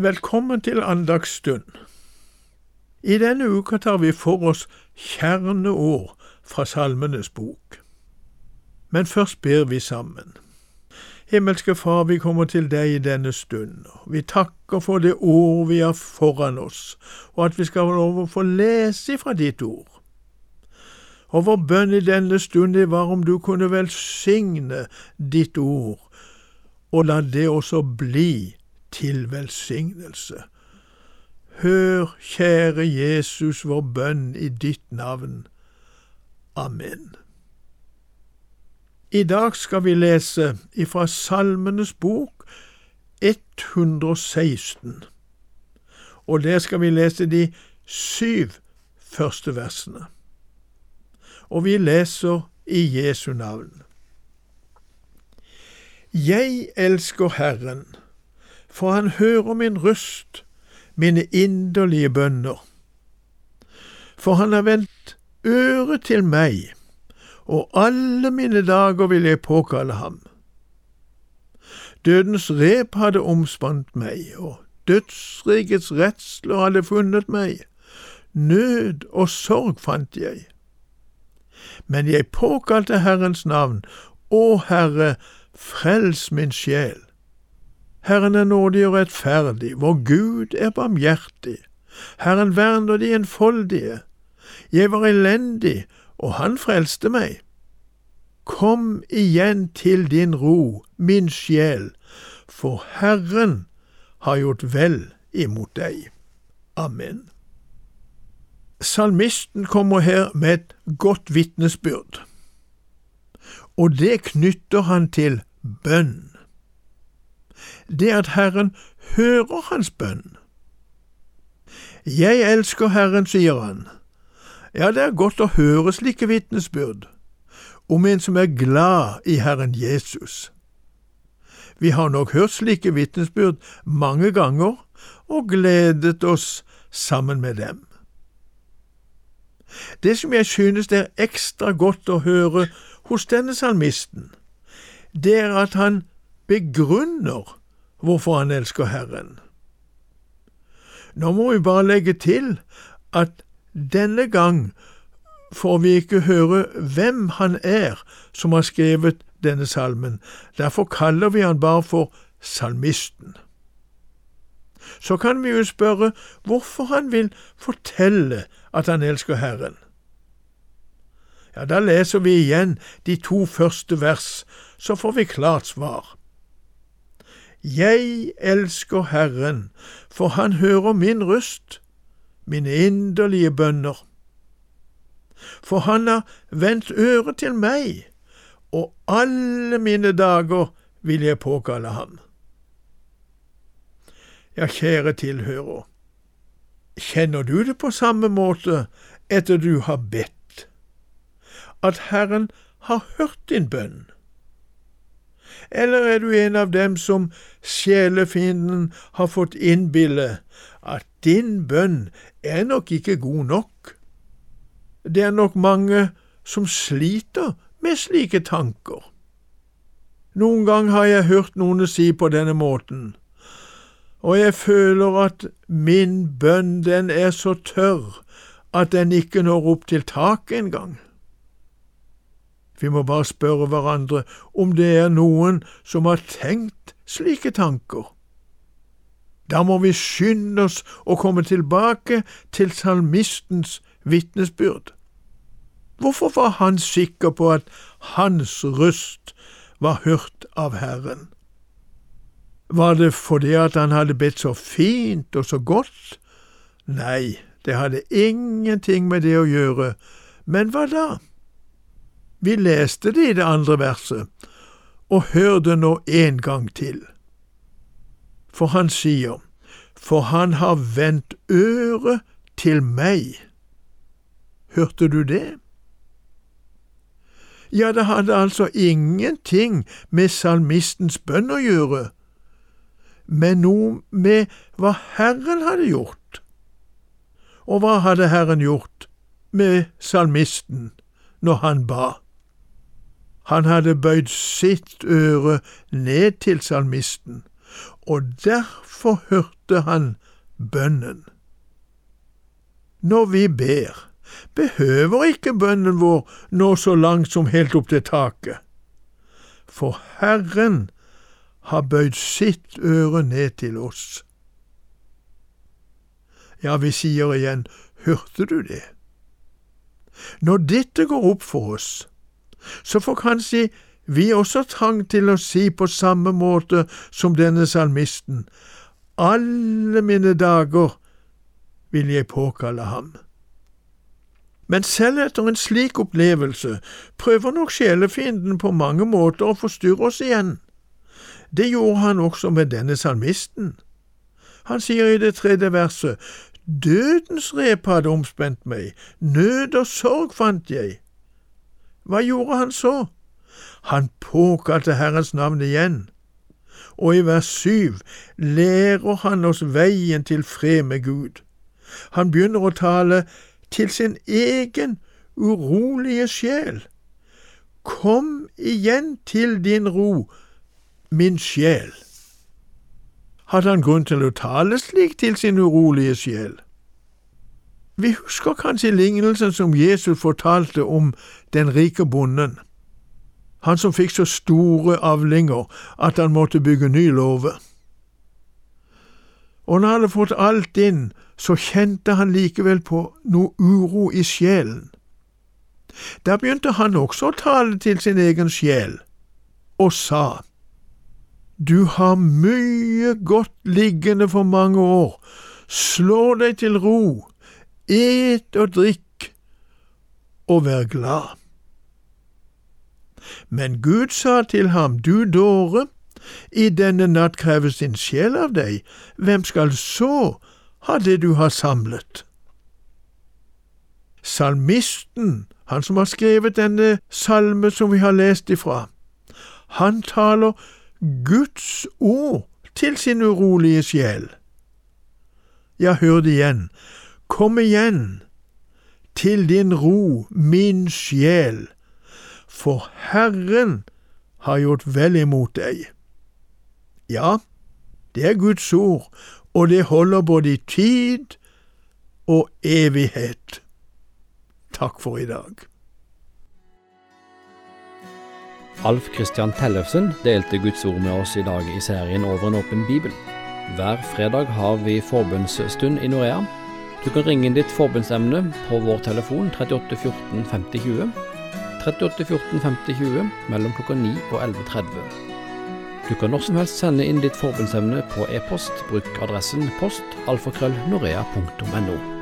Velkommen til andagsstund. I denne uka tar vi for oss kjerneord fra Salmenes bok. Men først ber vi sammen. Himmelske Far, vi kommer til deg i denne stund. Vi takker for det ord vi har foran oss, og at vi skal få lov å få lese fra ditt ord. Og vår bønn i denne stund var om du kunne velsigne ditt ord, og la det også bli til velsignelse. Hør, kjære Jesus, vår bønn i ditt navn. Amen. I dag skal vi lese ifra Salmenes bok 116, og der skal vi lese de syv første versene. Og vi leser i Jesu navn. Jeg elsker Herren for han hører min røst, mine inderlige bønner. For han har vendt øret til meg, og alle mine dager vil jeg påkalle ham. Dødens rep hadde omspant meg, og dødsrikets redsler hadde funnet meg. Nød og sorg fant jeg. Men jeg påkalte Herrens navn, Å Herre, frels min sjel. Herren er nådig og rettferdig, vår Gud er barmhjertig. Herren verner de enfoldige. Jeg var elendig, og han frelste meg. Kom igjen til din ro, min sjel, for Herren har gjort vel imot deg. Amen. Salmisten kommer her med et godt vitnesbyrd, og det knytter han til bønn det at Herren hører hans bønn. Jeg elsker Herren, sier han. Ja, det er godt å høre slike vitnesbyrd om en som er glad i Herren Jesus. Vi har nok hørt slike vitnesbyrd mange ganger og gledet oss sammen med dem. Det som jeg synes det er ekstra godt å høre hos denne salmisten, det er at han begrunner hvorfor han elsker Herren. Nå må vi bare legge til at denne gang får vi ikke høre hvem han er som har skrevet denne salmen, derfor kaller vi han bare for salmisten. Så kan vi jo spørre hvorfor han vil fortelle at han elsker Herren. Ja, da leser vi igjen de to første vers, så får vi klart svar. Jeg elsker Herren, for han hører min røst, mine inderlige bønner. For han har vendt øret til meg, og alle mine dager vil jeg påkalle ham. Ja, kjære tilhører, kjenner du det på samme måte etter du har bedt, at Herren har hørt din bønn? Eller er du en av dem som sjelefienden har fått innbille at din bønn er nok ikke god nok? Det er nok mange som sliter med slike tanker. Noen gang har jeg hørt noen si på denne måten, og jeg føler at min bønn den er så tørr at den ikke når opp til taket engang. Vi må bare spørre hverandre om det er noen som har tenkt slike tanker. Da må vi skynde oss å komme tilbake til salmistens vitnesbyrd. Hvorfor var han sikker på at hans røst var hørt av Herren? Var det fordi at han hadde bedt så fint og så godt? Nei, det hadde ingenting med det å gjøre, men hva da? Vi leste det i det andre verset, og hør det nå en gang til. For han sier, For han har vendt øret til meg. Hørte du det? Ja, det hadde altså ingenting med salmistens bønn å gjøre, men noe med hva Herren hadde gjort. Og hva hadde Herren gjort med salmisten når han ba? Han hadde bøyd sitt øre ned til salmisten, og derfor hørte han bønnen. Når vi ber, behøver ikke bønnen vår nå så langt som helt opp til taket, for Herren har bøyd sitt øre ned til oss. Ja, vi sier igjen, hørte du det? Når dette går opp for oss, så får kanskje vi også trang til å si på samme måte som denne salmisten, alle mine dager vil jeg påkalle ham. Men selv etter en slik opplevelse prøver nok sjelefienden på mange måter å forstyrre oss igjen. Det gjorde han også med denne salmisten. Han sier i det tredje verset, Dødens rep hadde omspent meg, nød og sorg fant jeg. Hva gjorde han så? Han påkalte Herrens navn igjen, og i vers syv lærer han oss veien til fred med Gud. Han begynner å tale til sin egen urolige sjel. Kom igjen til din ro, min sjel. Hadde han grunn til å tale slik til sin urolige sjel? Vi husker kanskje lignelsen som Jesus fortalte om den rike bonden, han som fikk så store avlinger at han måtte bygge ny låve. Og når han hadde fått alt inn, så kjente han likevel på noe uro i sjelen. Da begynte han også å tale til sin egen sjel, og sa, Du har mye godt liggende for mange år, slå deg til ro, et og drikk og vær glad. Men Gud sa til ham, Du dåre, i denne natt kreves din sjel av deg, hvem skal så ha det du har samlet? Salmisten, han som har skrevet denne salme som vi har lest ifra, han taler Guds ord til sin urolige sjel. Ja, hør det igjen, kom igjen til din ro, min sjel, for Herren har gjort vel imot deg. Ja, det er Guds ord, og det holder både i tid og evighet. Takk for i dag. Alf Christian Tellefsen delte Guds ord med oss i dag i serien Over en åpen bibel. Hver fredag har vi forbundsstund i Norea. Du kan ringe inn ditt forbundsemne på vår telefon 38 14 50 20. 38 14 50 20 mellom klokka 9 og 11.30. Du kan når som helst sende inn ditt forbundsemne på e-post. Bruk adressen post alfakrøllnorea.no.